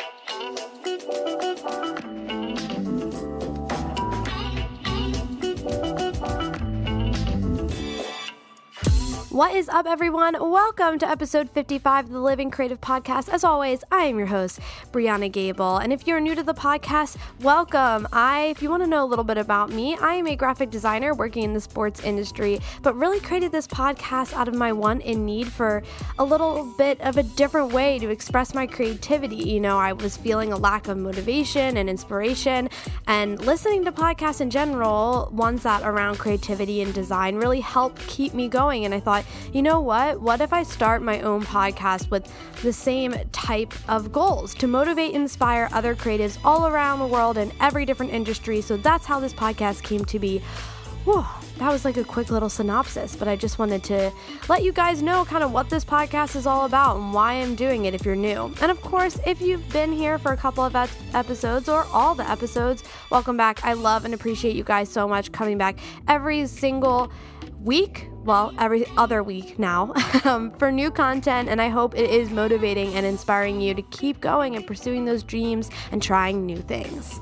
Thank you. What is up, everyone? Welcome to episode 55 of the Living Creative Podcast. As always, I am your host, Brianna Gable. And if you're new to the podcast, welcome. I, if you want to know a little bit about me, I am a graphic designer working in the sports industry, but really created this podcast out of my want and need for a little bit of a different way to express my creativity. You know, I was feeling a lack of motivation and inspiration, and listening to podcasts in general, ones that around creativity and design, really helped keep me going. And I thought, you know what? What if I start my own podcast with the same type of goals to motivate inspire other creatives all around the world in every different industry? So that's how this podcast came to be. Whew, that was like a quick little synopsis, but I just wanted to let you guys know kind of what this podcast is all about and why I'm doing it if you're new. And of course, if you've been here for a couple of episodes or all the episodes, welcome back. I love and appreciate you guys so much coming back every single week, well, every other week now, um, for new content. And I hope it is motivating and inspiring you to keep going and pursuing those dreams and trying new things.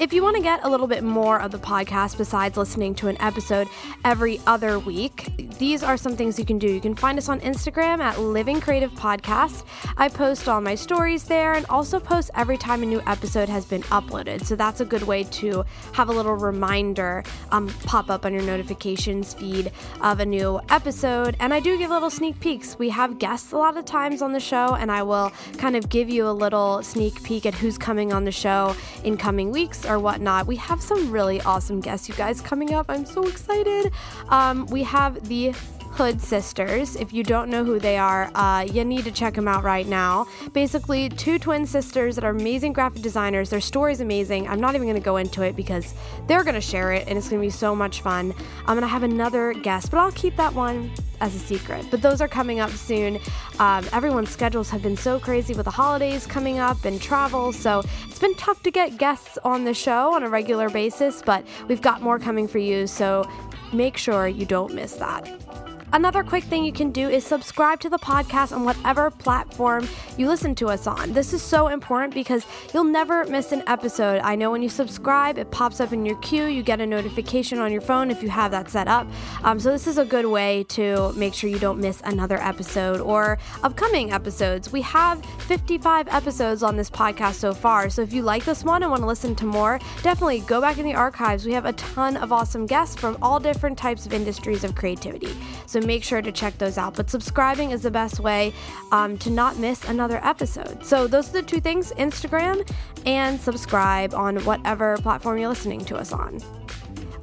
If you want to get a little bit more of the podcast besides listening to an episode every other week, these are some things you can do. You can find us on Instagram at Living Creative Podcast. I post all my stories there and also post every time a new episode has been uploaded. So that's a good way to have a little reminder um, pop up on your notifications feed of a new episode. And I do give little sneak peeks. We have guests a lot of times on the show, and I will kind of give you a little sneak peek at who's coming on the show in coming weeks or whatnot. We have some really awesome guests, you guys, coming up. I'm so excited. Um, we have the Hood Sisters. If you don't know who they are, uh, you need to check them out right now. Basically, two twin sisters that are amazing graphic designers. Their story is amazing. I'm not even going to go into it because they're going to share it and it's going to be so much fun. I'm going to have another guest, but I'll keep that one as a secret. But those are coming up soon. Um, everyone's schedules have been so crazy with the holidays coming up and travel, so it's been tough to get guests on the show on a regular basis, but we've got more coming for you, so make sure you don't miss that. Another quick thing you can do is subscribe to the podcast on whatever platform you listen to us on. This is so important because you'll never miss an episode. I know when you subscribe, it pops up in your queue, you get a notification on your phone if you have that set up. Um, so, this is a good way to make sure you don't miss another episode or upcoming episodes. We have 55 episodes on this podcast so far. So, if you like this one and want to listen to more, definitely go back in the archives. We have a ton of awesome guests from all different types of industries of creativity. So, make sure to check those out. But subscribing is the best way um, to not miss another episode. So those are the two things Instagram and subscribe on whatever platform you're listening to us on.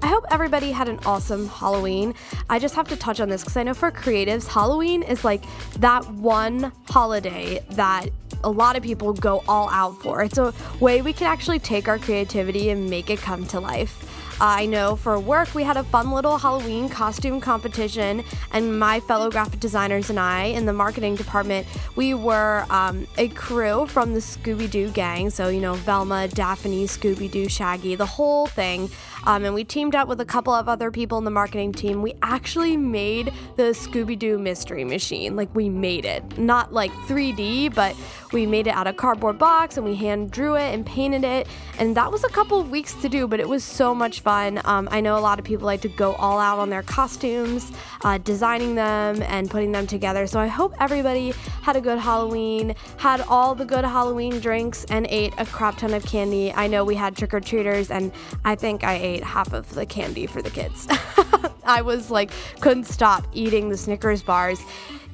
I hope everybody had an awesome Halloween. I just have to touch on this because I know for creatives, Halloween is like that one holiday that a lot of people go all out for. It's a way we can actually take our creativity and make it come to life. I know for work we had a fun little Halloween costume competition, and my fellow graphic designers and I in the marketing department, we were um, a crew from the Scooby Doo gang. So, you know, Velma, Daphne, Scooby Doo, Shaggy, the whole thing. Um, and we teamed up with a couple of other people in the marketing team. We actually made the Scooby Doo mystery machine. Like, we made it. Not like 3D, but we made it out of cardboard box and we hand drew it and painted it. And that was a couple of weeks to do, but it was so much fun. Um, I know a lot of people like to go all out on their costumes, uh, designing them and putting them together. So I hope everybody had a good Halloween, had all the good Halloween drinks, and ate a crap ton of candy. I know we had trick or treaters, and I think I ate ate half of the candy for the kids. I was like, couldn't stop eating the Snickers bars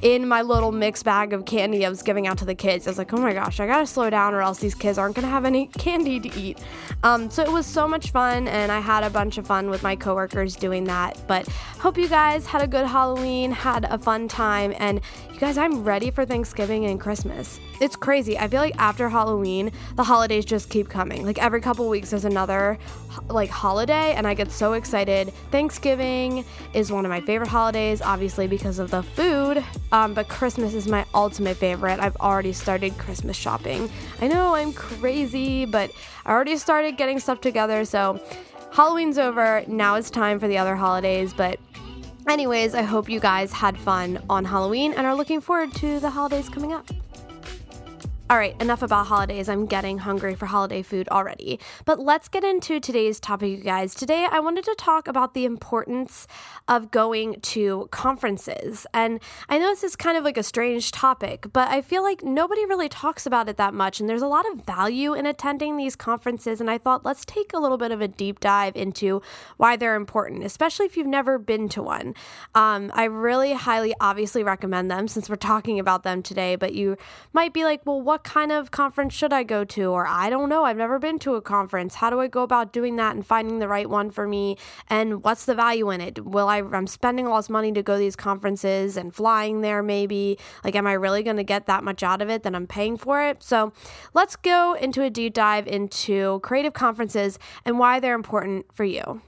in my little mixed bag of candy I was giving out to the kids. I was like, oh my gosh, I gotta slow down or else these kids aren't gonna have any candy to eat. Um, so it was so much fun, and I had a bunch of fun with my coworkers doing that. But hope you guys had a good Halloween, had a fun time, and you guys, I'm ready for Thanksgiving and Christmas. It's crazy. I feel like after Halloween, the holidays just keep coming. Like every couple weeks, there's another like holiday, and I get so excited. Thanksgiving is one of my favorite holidays, obviously because of the food. Um, but Christmas is my ultimate favorite. I've already started Christmas shopping. I know I'm crazy, but I already started getting stuff together. So Halloween's over. Now it's time for the other holidays, but Anyways, I hope you guys had fun on Halloween and are looking forward to the holidays coming up. All right, enough about holidays. I'm getting hungry for holiday food already. But let's get into today's topic, you guys. Today, I wanted to talk about the importance of going to conferences. And I know this is kind of like a strange topic, but I feel like nobody really talks about it that much. And there's a lot of value in attending these conferences. And I thought, let's take a little bit of a deep dive into why they're important, especially if you've never been to one. Um, I really highly, obviously recommend them since we're talking about them today. But you might be like, well, what kind of conference should I go to? Or I don't know, I've never been to a conference. How do I go about doing that and finding the right one for me? And what's the value in it? Will I, I'm spending all this money to go to these conferences and flying there maybe. Like, am I really going to get that much out of it that I'm paying for it? So let's go into a deep dive into creative conferences and why they're important for you.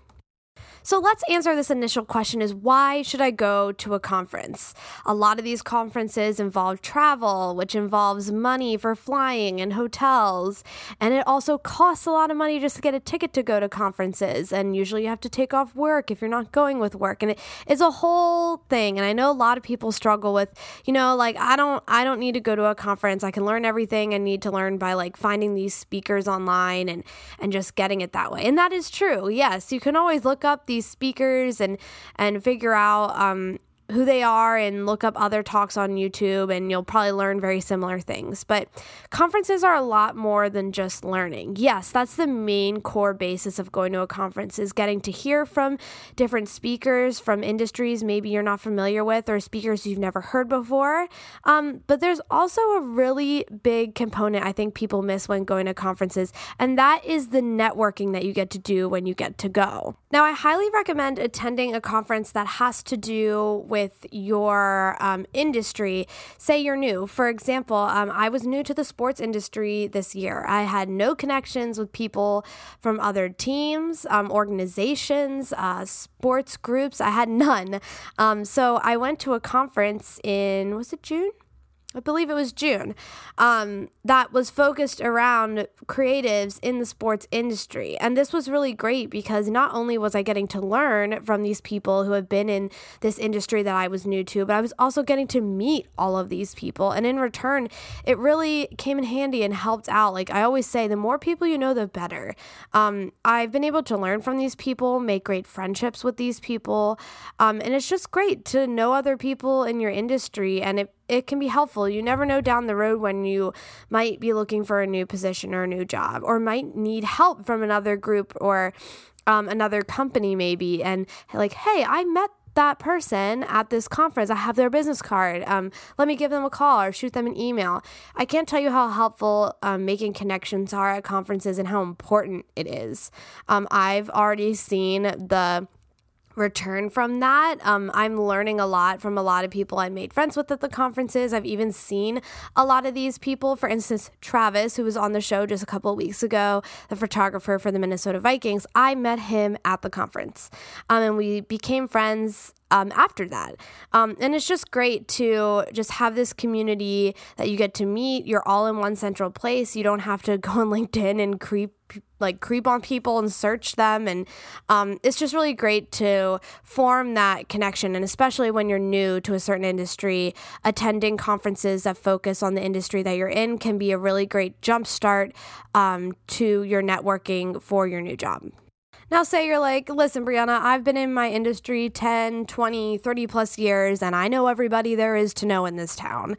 So let's answer this initial question is why should I go to a conference? A lot of these conferences involve travel, which involves money for flying and hotels, and it also costs a lot of money just to get a ticket to go to conferences, and usually you have to take off work if you're not going with work, and it is a whole thing. And I know a lot of people struggle with, you know, like I don't I don't need to go to a conference. I can learn everything I need to learn by like finding these speakers online and and just getting it that way. And that is true. Yes, you can always look up the these speakers and and figure out um, who they are and look up other talks on YouTube, and you'll probably learn very similar things. But conferences are a lot more than just learning. Yes, that's the main core basis of going to a conference is getting to hear from different speakers from industries maybe you're not familiar with or speakers you've never heard before. Um, but there's also a really big component I think people miss when going to conferences, and that is the networking that you get to do when you get to go. Now, I highly recommend attending a conference that has to do with your um, industry. Say you're new. For example, um, I was new to the sports industry this year. I had no connections with people from other teams, um, organizations, uh, sports groups. I had none. Um, so I went to a conference in, was it June? I believe it was June, um, that was focused around creatives in the sports industry. And this was really great because not only was I getting to learn from these people who have been in this industry that I was new to, but I was also getting to meet all of these people. And in return, it really came in handy and helped out. Like I always say, the more people you know, the better. Um, I've been able to learn from these people, make great friendships with these people. Um, and it's just great to know other people in your industry. And it it can be helpful. You never know down the road when you might be looking for a new position or a new job, or might need help from another group or um, another company, maybe. And like, hey, I met that person at this conference. I have their business card. Um, let me give them a call or shoot them an email. I can't tell you how helpful um, making connections are at conferences and how important it is. Um, I've already seen the return from that. Um, I'm learning a lot from a lot of people I made friends with at the conferences. I've even seen a lot of these people. For instance, Travis, who was on the show just a couple of weeks ago, the photographer for the Minnesota Vikings, I met him at the conference. Um, and we became friends um, after that. Um, and it's just great to just have this community that you get to meet. You're all in one central place. You don't have to go on LinkedIn and creep like creep on people and search them and um, it's just really great to form that connection and especially when you're new to a certain industry attending conferences that focus on the industry that you're in can be a really great jump start um, to your networking for your new job now, say you're like, listen, Brianna, I've been in my industry 10, 20, 30 plus years, and I know everybody there is to know in this town.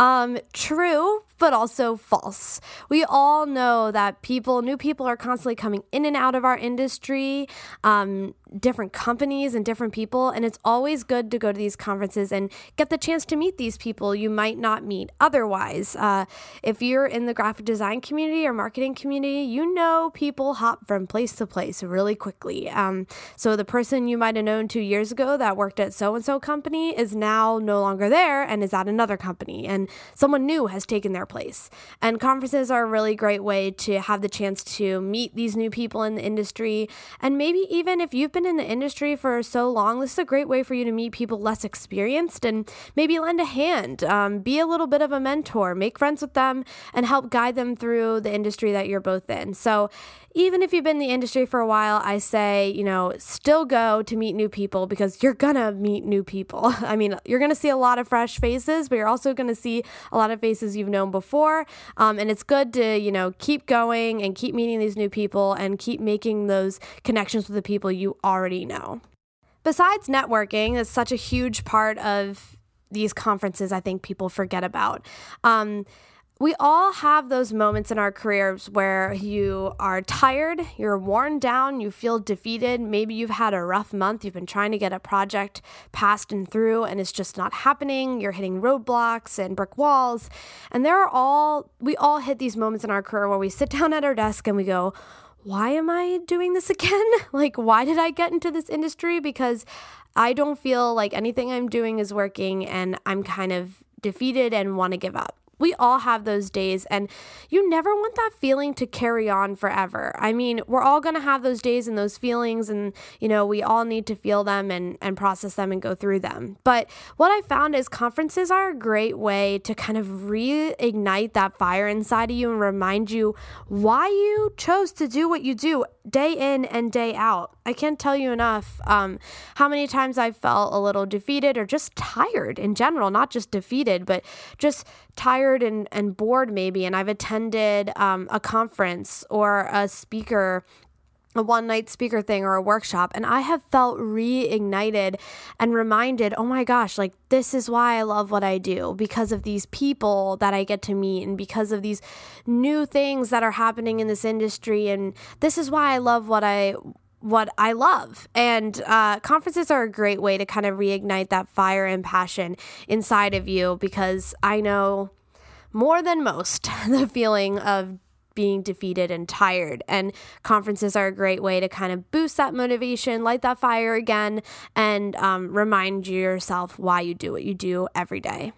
Um, true, but also false. We all know that people, new people, are constantly coming in and out of our industry, um, different companies and different people. And it's always good to go to these conferences and get the chance to meet these people you might not meet otherwise. Uh, if you're in the graphic design community or marketing community, you know people hop from place to place really quickly. Um, so the person you might have known two years ago that worked at so and so company is now no longer there and is at another company. And someone new has taken their place. And conferences are a really great way to have the chance to meet these new people in the industry. And maybe even if you've been in the industry for so long, this is a great way for you to meet people less experienced and maybe lend a hand, um, be a little bit of a mentor, make friends with them, and help guide them through the industry that you're both in. So even if you've been in the industry for a while, I say, you know, still go to meet new people because you're gonna meet new people. I mean, you're gonna see a lot of fresh faces, but you're also gonna see a lot of faces you've known before. Um, and it's good to, you know, keep going and keep meeting these new people and keep making those connections with the people you already know. Besides networking, that's such a huge part of these conferences I think people forget about. Um, we all have those moments in our careers where you are tired, you're worn down, you feel defeated. Maybe you've had a rough month, you've been trying to get a project passed and through, and it's just not happening. You're hitting roadblocks and brick walls. And there are all, we all hit these moments in our career where we sit down at our desk and we go, why am I doing this again? like, why did I get into this industry? Because I don't feel like anything I'm doing is working and I'm kind of defeated and want to give up. We all have those days, and you never want that feeling to carry on forever. I mean, we're all going to have those days and those feelings, and you know, we all need to feel them and, and process them and go through them. But what I found is conferences are a great way to kind of reignite that fire inside of you and remind you why you chose to do what you do day in and day out. I can't tell you enough um, how many times I felt a little defeated or just tired in general, not just defeated, but just tired and, and bored maybe. And I've attended um, a conference or a speaker a one night speaker thing or a workshop, and I have felt reignited and reminded, oh my gosh, like this is why I love what I do because of these people that I get to meet and because of these new things that are happening in this industry. And this is why I love what I what I love. And uh, conferences are a great way to kind of reignite that fire and passion inside of you because I know more than most the feeling of being defeated and tired. And conferences are a great way to kind of boost that motivation, light that fire again, and um, remind yourself why you do what you do every day.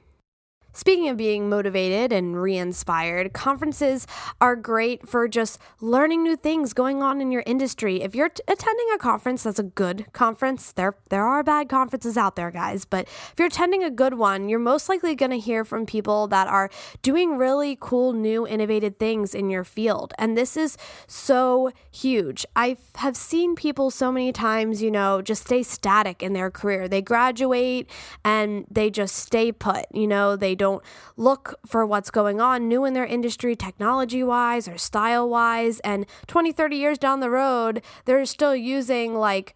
Speaking of being motivated and re inspired, conferences are great for just learning new things going on in your industry. If you're t- attending a conference that's a good conference, there, there are bad conferences out there, guys, but if you're attending a good one, you're most likely going to hear from people that are doing really cool, new, innovative things in your field. And this is so huge. I have seen people so many times, you know, just stay static in their career. They graduate and they just stay put, you know, they don't look for what's going on new in their industry, technology wise or style wise. And 20, 30 years down the road, they're still using like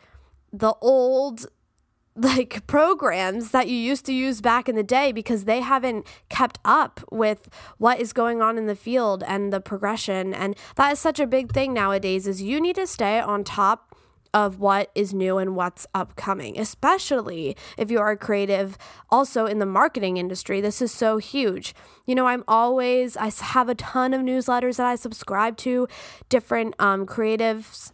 the old like programs that you used to use back in the day because they haven't kept up with what is going on in the field and the progression and that is such a big thing nowadays is you need to stay on top of what is new and what's upcoming, especially if you are creative. Also, in the marketing industry, this is so huge. You know, I'm always, I have a ton of newsletters that I subscribe to, different um, creatives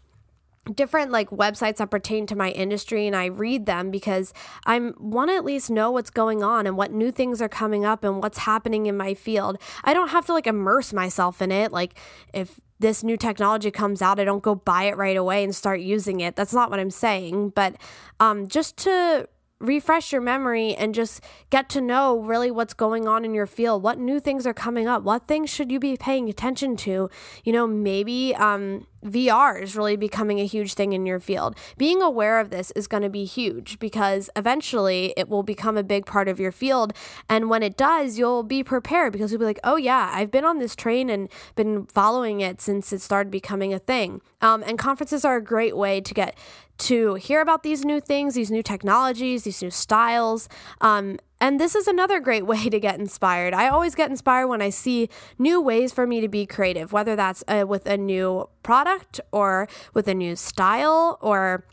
different like websites that pertain to my industry and I read them because I want to at least know what's going on and what new things are coming up and what's happening in my field. I don't have to like immerse myself in it like if this new technology comes out, I don't go buy it right away and start using it. That's not what I'm saying, but um, just to refresh your memory and just get to know really what's going on in your field. What new things are coming up? What things should you be paying attention to? You know, maybe um, VR is really becoming a huge thing in your field. Being aware of this is going to be huge because eventually it will become a big part of your field. And when it does, you'll be prepared because you'll be like, oh, yeah, I've been on this train and been following it since it started becoming a thing. Um, and conferences are a great way to get to hear about these new things, these new technologies, these new styles. Um, and this is another great way to get inspired. I always get inspired when I see new ways for me to be creative, whether that's uh, with a new product or with a new style or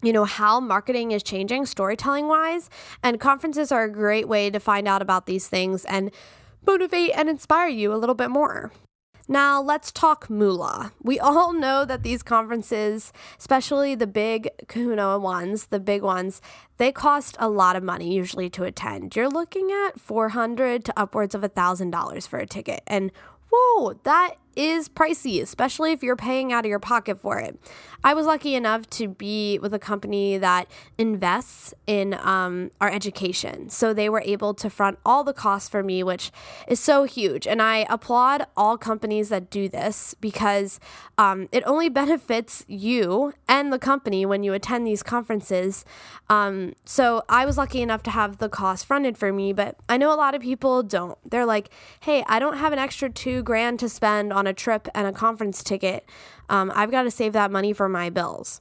you know how marketing is changing storytelling wise and conferences are a great way to find out about these things and motivate and inspire you a little bit more now, let's talk moolah. We all know that these conferences, especially the big kahuna ones, the big ones, they cost a lot of money usually to attend. You're looking at 400 to upwards of $1,000 for a ticket. And whoa, that is pricey, especially if you're paying out of your pocket for it. I was lucky enough to be with a company that invests in um, our education. So they were able to front all the costs for me, which is so huge. And I applaud all companies that do this because um, it only benefits you and the company when you attend these conferences. Um, so I was lucky enough to have the cost fronted for me, but I know a lot of people don't. They're like, hey, I don't have an extra two grand to spend on a trip and a conference ticket. Um, I've got to save that money for my bills.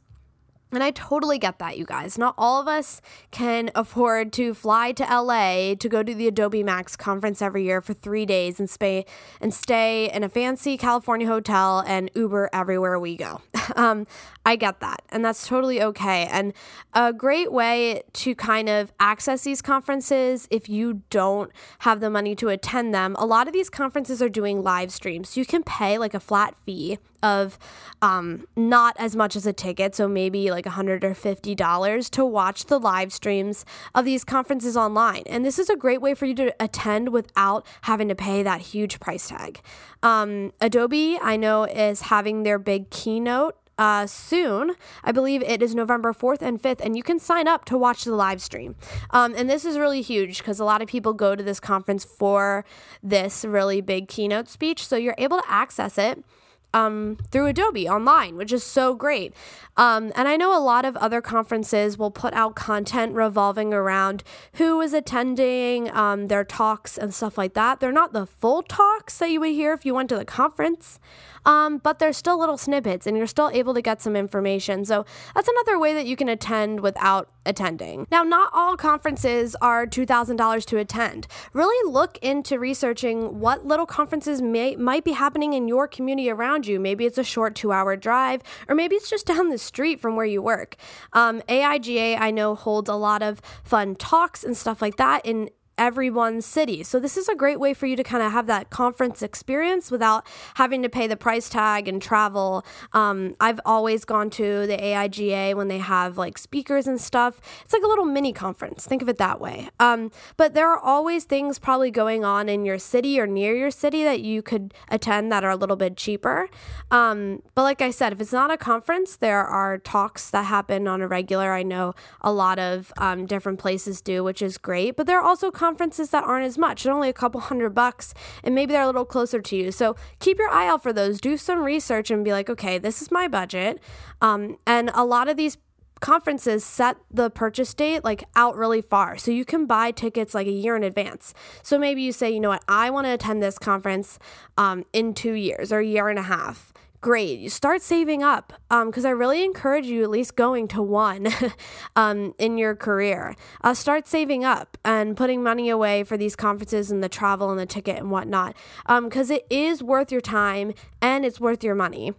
And I totally get that, you guys. Not all of us can afford to fly to LA to go to the Adobe Max conference every year for three days and stay and stay in a fancy California hotel and Uber everywhere we go. um, I get that, and that's totally okay. And a great way to kind of access these conferences if you don't have the money to attend them, a lot of these conferences are doing live streams. So you can pay like a flat fee of um, not as much as a ticket, so maybe like $150 to watch the live streams of these conferences online. And this is a great way for you to attend without having to pay that huge price tag. Um, Adobe, I know, is having their big keynote uh, soon. I believe it is November 4th and 5th, and you can sign up to watch the live stream. Um, and this is really huge because a lot of people go to this conference for this really big keynote speech. So you're able to access it um, through Adobe online, which is so great. Um, and I know a lot of other conferences will put out content revolving around who is attending, um, their talks, and stuff like that. They're not the full talks that you would hear if you went to the conference, um, but they're still little snippets and you're still able to get some information. So that's another way that you can attend without attending. Now, not all conferences are $2,000 to attend. Really look into researching what little conferences may, might be happening in your community around you. Maybe it's a short two hour drive, or maybe it's just down the street from where you work. Um, AIGA, I know, holds a lot of fun talks and stuff like that in everyone's city. So this is a great way for you to kind of have that conference experience without having to pay the price tag and travel. Um, I've always gone to the AIGA when they have like speakers and stuff. It's like a little mini conference. Think of it that way. Um, but there are always things probably going on in your city or near your city that you could attend that are a little bit cheaper. Um, but like I said, if it's not a conference, there are talks that happen on a regular. I know a lot of um, different places do, which is great. But there are also conferences that aren't as much. They're only a couple hundred bucks and maybe they're a little closer to you. So keep your eye out for those. Do some research and be like, okay, this is my budget. Um, and a lot of these conferences set the purchase date like out really far. So you can buy tickets like a year in advance. So maybe you say, you know what, I want to attend this conference um, in two years or a year and a half great. Start saving up because um, I really encourage you at least going to one um, in your career. Uh, start saving up and putting money away for these conferences and the travel and the ticket and whatnot because um, it is worth your time and it's worth your money.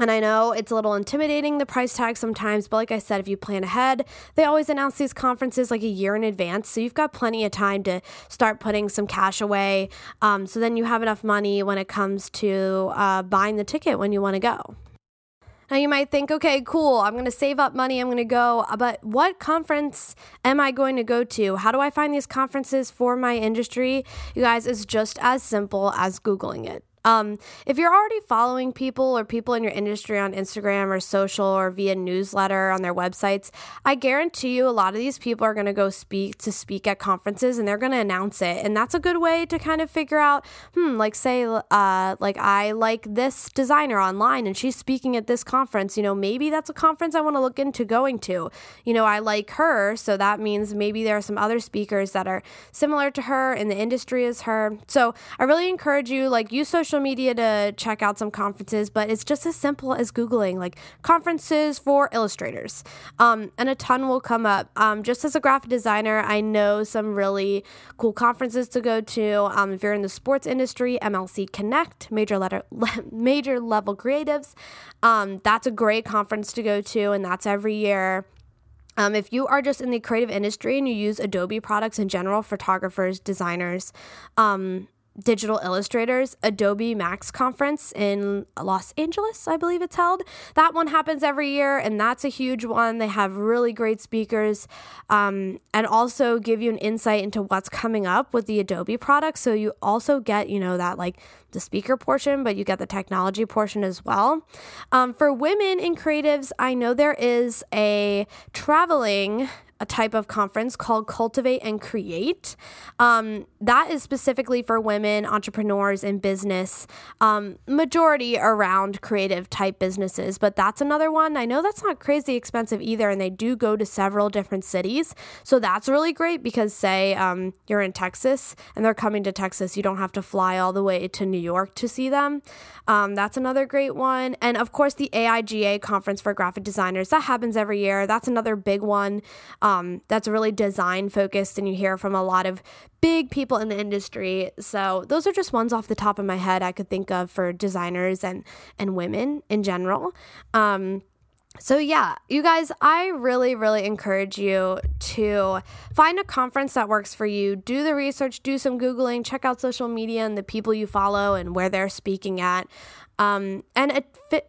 And I know it's a little intimidating, the price tag sometimes, but like I said, if you plan ahead, they always announce these conferences like a year in advance. So you've got plenty of time to start putting some cash away. Um, so then you have enough money when it comes to uh, buying the ticket when you want to go. Now you might think, okay, cool, I'm going to save up money, I'm going to go, but what conference am I going to go to? How do I find these conferences for my industry? You guys, it's just as simple as Googling it. Um, if you're already following people or people in your industry on Instagram or social or via newsletter on their websites, I guarantee you a lot of these people are going to go speak to speak at conferences and they're going to announce it. And that's a good way to kind of figure out, hmm, like say, uh, like I like this designer online and she's speaking at this conference. You know, maybe that's a conference I want to look into going to. You know, I like her, so that means maybe there are some other speakers that are similar to her in the industry as her. So I really encourage you, like, use social social media to check out some conferences, but it's just as simple as Googling like conferences for illustrators. Um, and a ton will come up. Um, just as a graphic designer, I know some really cool conferences to go to. Um, if you're in the sports industry, MLC Connect, major letter, major league creatives. Um, that's a great conference to go to, and that's every year. Um, if you are just in the creative industry and you use Adobe products in general, photographers, designers, um, digital illustrators Adobe Max conference in Los Angeles, I believe it's held. That one happens every year, and that's a huge one. They have really great speakers um, and also give you an insight into what's coming up with the Adobe products. So you also get, you know, that like the speaker portion, but you get the technology portion as well. Um, for women in creatives, I know there is a traveling a type of conference called Cultivate and Create. Um, that is specifically for women entrepreneurs in business, um, majority around creative type businesses, but that's another one. I know that's not crazy expensive either, and they do go to several different cities. So that's really great because, say, um, you're in Texas and they're coming to Texas, you don't have to fly all the way to New York to see them. Um, that's another great one. And of course, the AIGA conference for graphic designers that happens every year. That's another big one um, that's really design focused, and you hear from a lot of big people in the industry. So those are just ones off the top of my head I could think of for designers and and women in general. Um, so, yeah, you guys, I really, really encourage you to find a conference that works for you. Do the research, do some Googling, check out social media and the people you follow and where they're speaking at. Um, and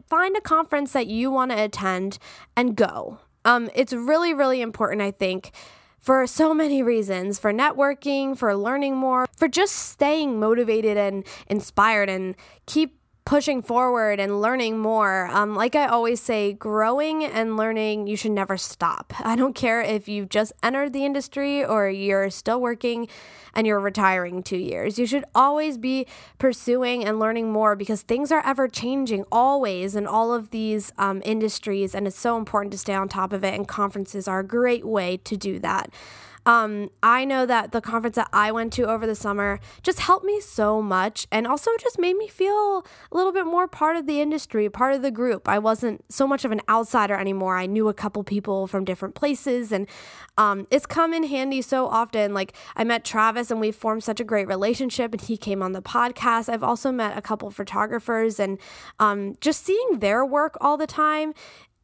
find a conference that you want to attend and go. Um, it's really, really important, I think, for so many reasons for networking, for learning more, for just staying motivated and inspired and keep pushing forward and learning more. Um, like I always say, growing and learning, you should never stop. I don't care if you've just entered the industry or you're still working and you're retiring two years. You should always be pursuing and learning more because things are ever changing always in all of these um, industries, and it's so important to stay on top of it. And conferences are a great way to do that. Um, I know that the conference that I went to over the summer just helped me so much and also just made me feel a little bit more part of the industry, part of the group. I wasn't so much of an outsider anymore. I knew a couple people from different places and um, it's come in handy so often. Like I met Travis and we formed such a great relationship and he came on the podcast. I've also met a couple photographers and um, just seeing their work all the time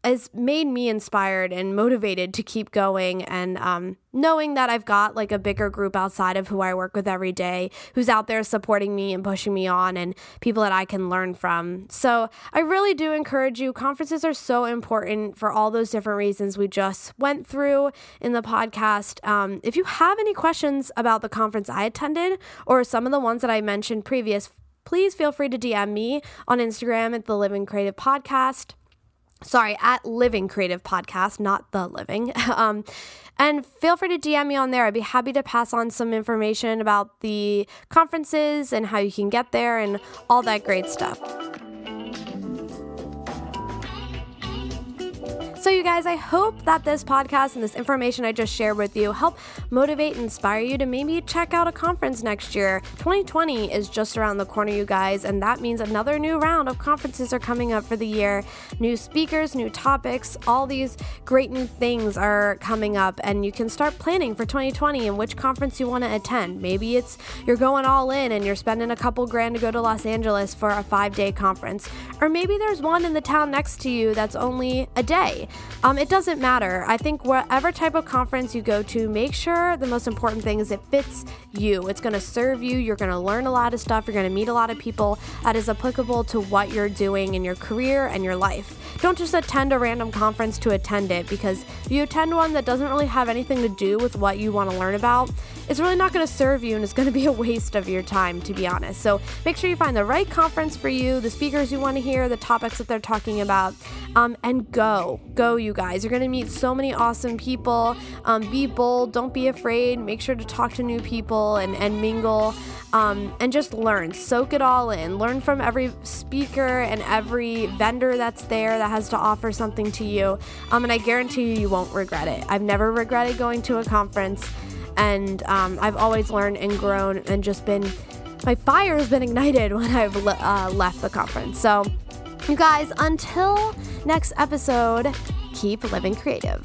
has made me inspired and motivated to keep going and um, knowing that I've got like a bigger group outside of who I work with every day who's out there supporting me and pushing me on and people that I can learn from. So I really do encourage you. Conferences are so important for all those different reasons we just went through in the podcast. Um, if you have any questions about the conference I attended or some of the ones that I mentioned previous, please feel free to DM me on Instagram at the Living Creative Podcast sorry, at Living Creative Podcast, not The Living. um, and feel free to DM me on there. I'd be happy to pass on some information about the conferences and how you can get there and all that great stuff. So, you guys, I hope that this podcast and this information I just shared with you help motivate and inspire you to maybe check out a conference next year. 2020 is just around the corner, you guys, and that means another new round of conferences are coming up for the year. New speakers, new topics, all these great new things are coming up, and you can start planning for 2020 and which conference you want to attend. Maybe it's you're going all in and you're spending a couple grand to go to Los Angeles for a five day conference, or maybe there's one in the town next to you that's only a day. Um, it doesn't matter. I think whatever type of conference you go to, make sure the most important thing is it fits you. It's going to serve you. You're going to learn a lot of stuff. You're going to meet a lot of people that is applicable to what you're doing in your career and your life. Don't just attend a random conference to attend it because if you attend one that doesn't really have anything to do with what you want to learn about, it's really not going to serve you and it's going to be a waste of your time, to be honest. So make sure you find the right conference for you, the speakers you want to hear, the topics that they're talking about, um, and go. Go, you guys. You're going to meet so many awesome people. Um, be bold. Don't be afraid. Make sure to talk to new people and, and mingle um, and just learn. Soak it all in. Learn from every speaker and every vendor that's there that has to offer something to you. Um, and I guarantee you, you won't regret it. I've never regretted going to a conference, and um, I've always learned and grown and just been. My fire has been ignited when I've le- uh, left the conference. So, you guys, until next episode, keep living creative.